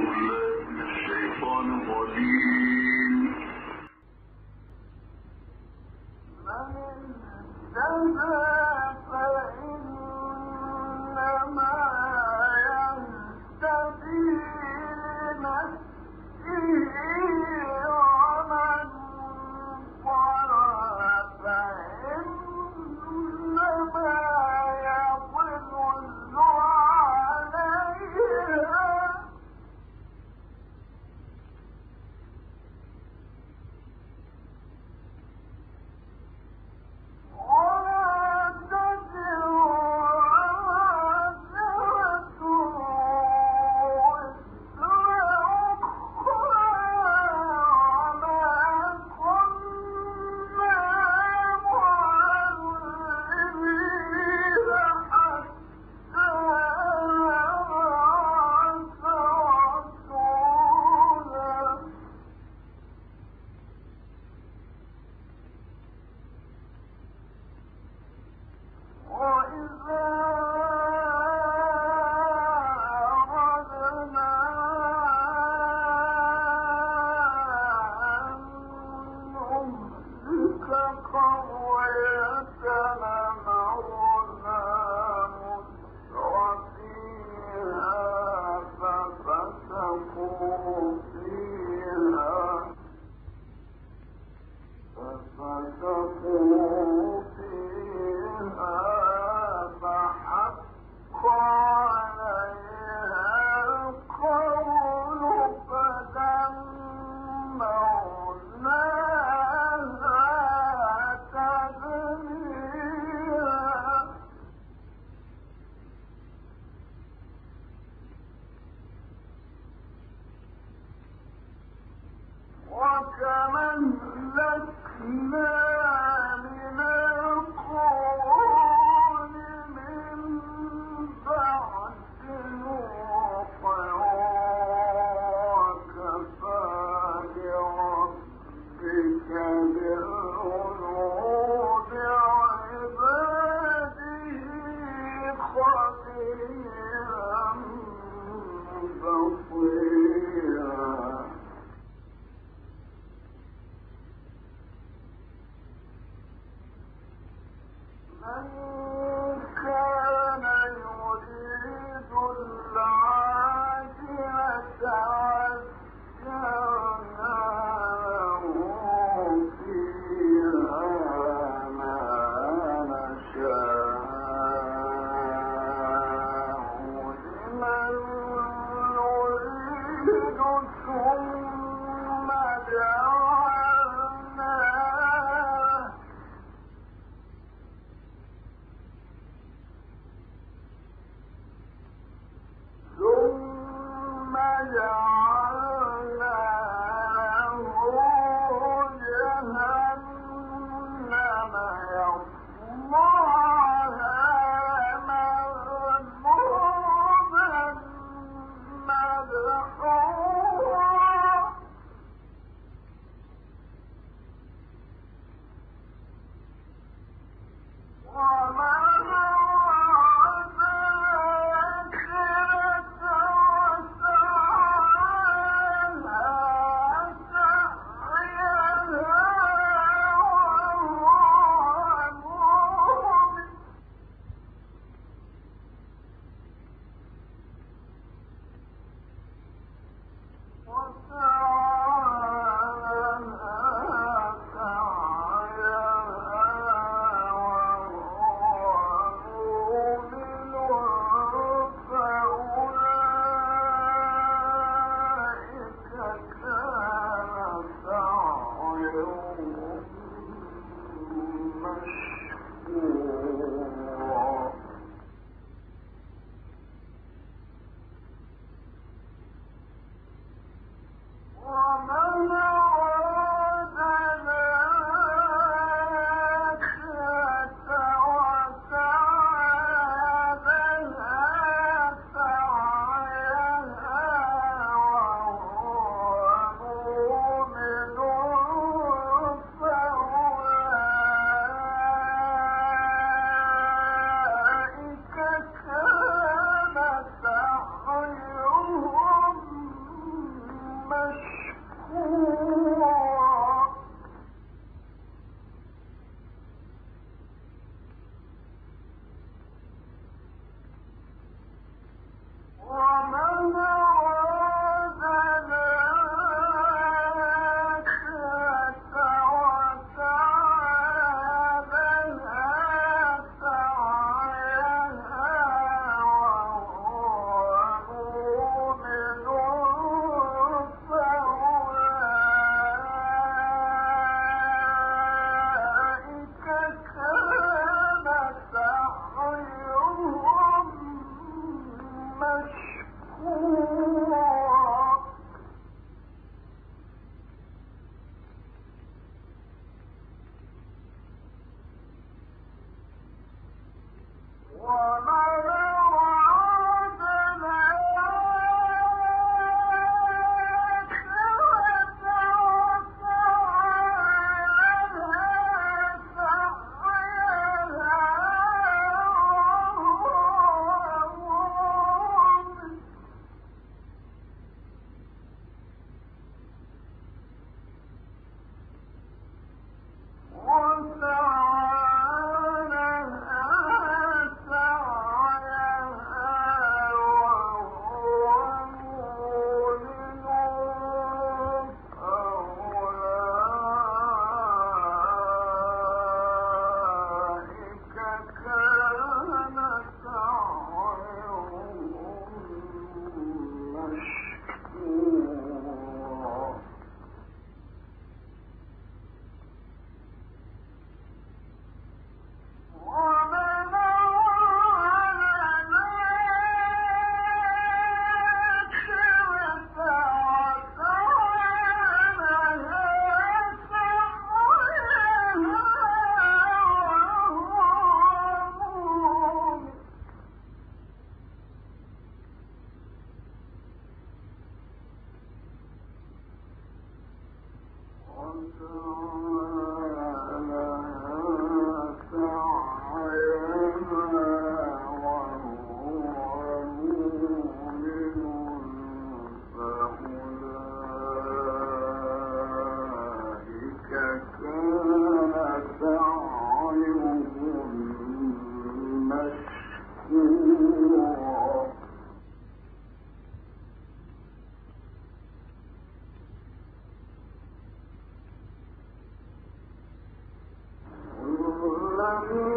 الشيطان الرجيم مشكورا وما Amen.